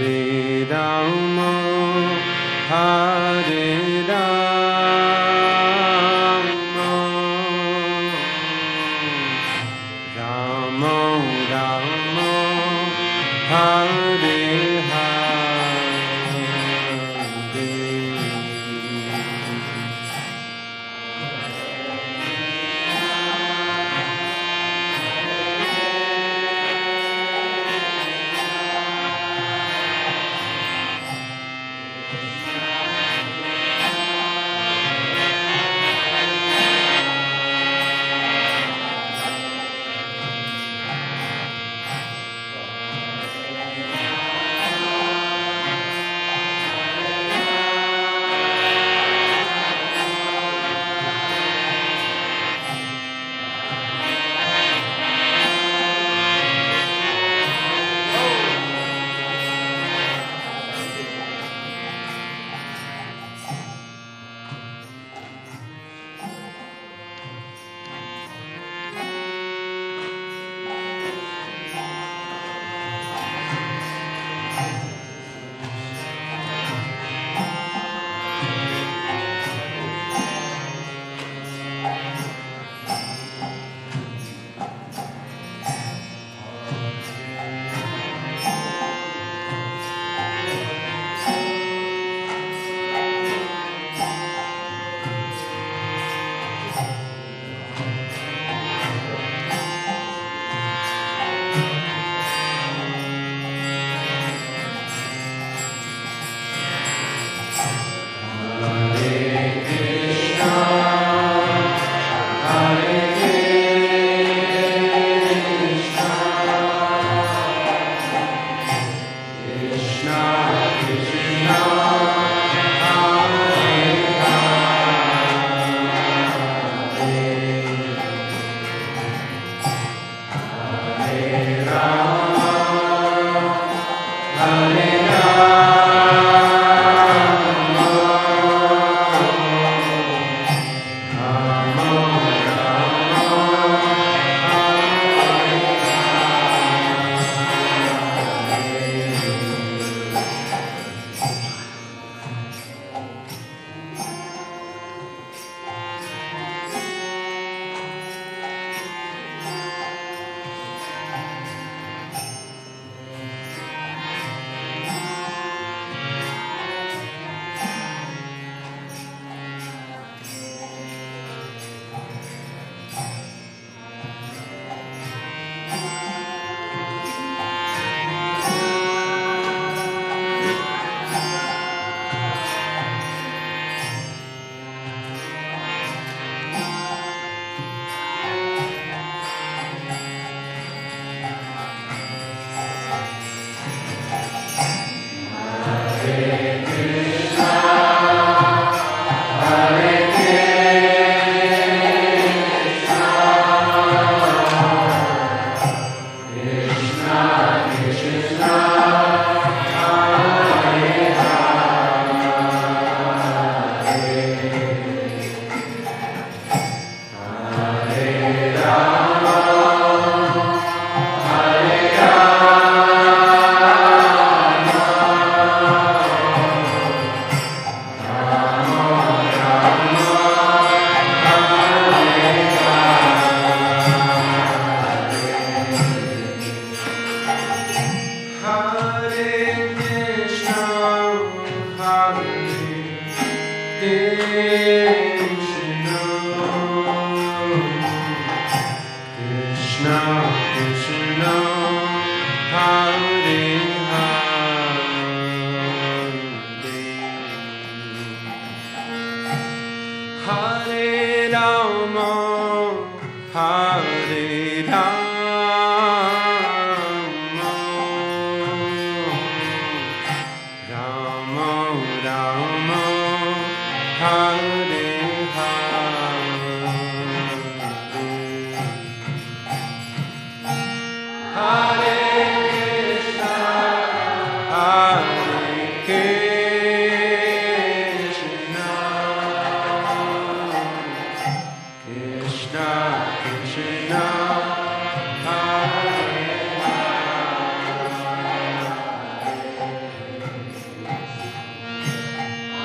Rama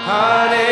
Hare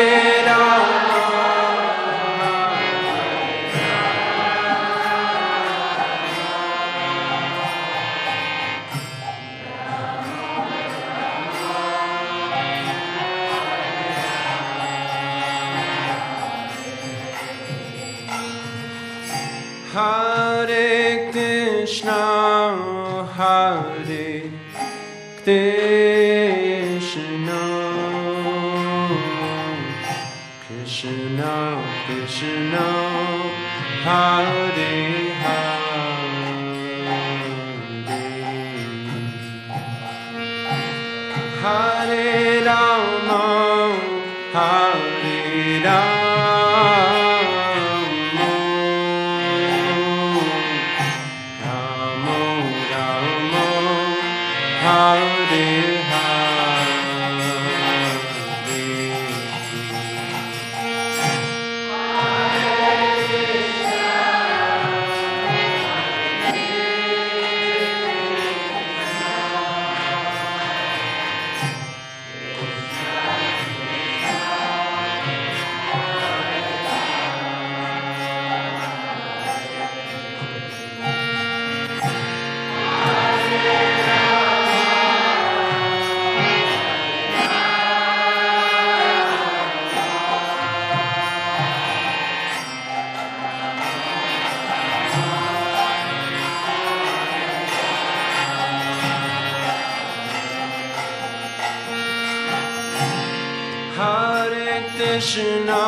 Hare Krishna,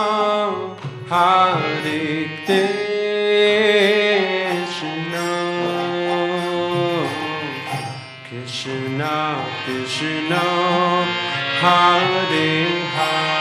Hare Krishna, Krishna Krishna, Hare Hare.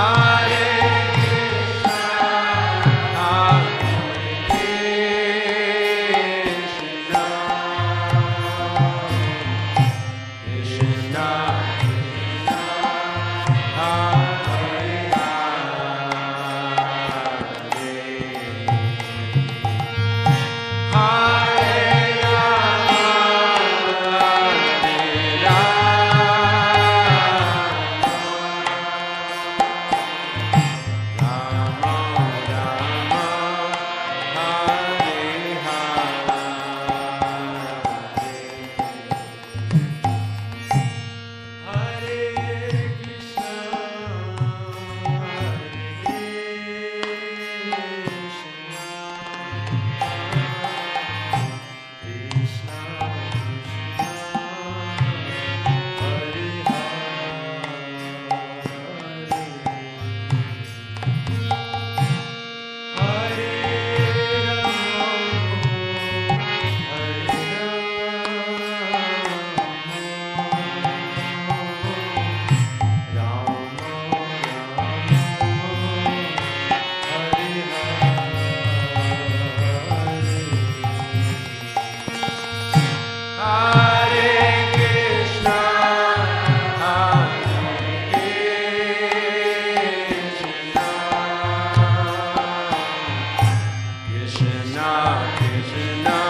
Ah. Krishna, Krishna.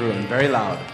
Everyone, very loud.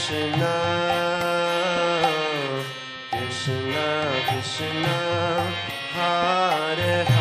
Krishna, Krishna Krishna, Hare Hare,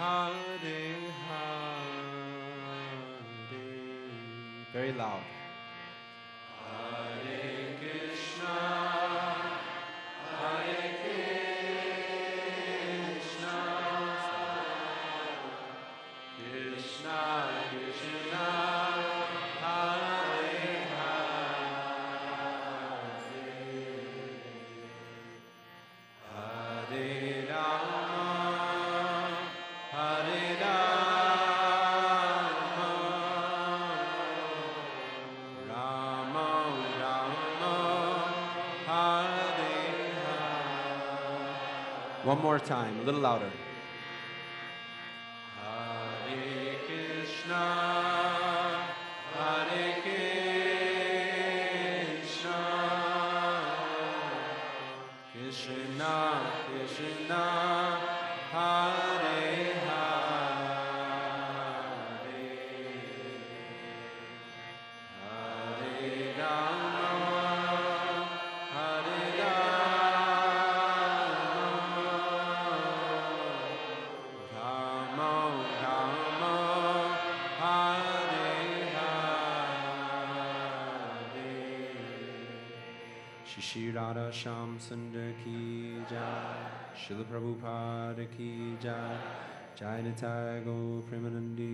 Hare Hare. Very loud. more time, a little louder. की जय Jai Nitya Go Premanandi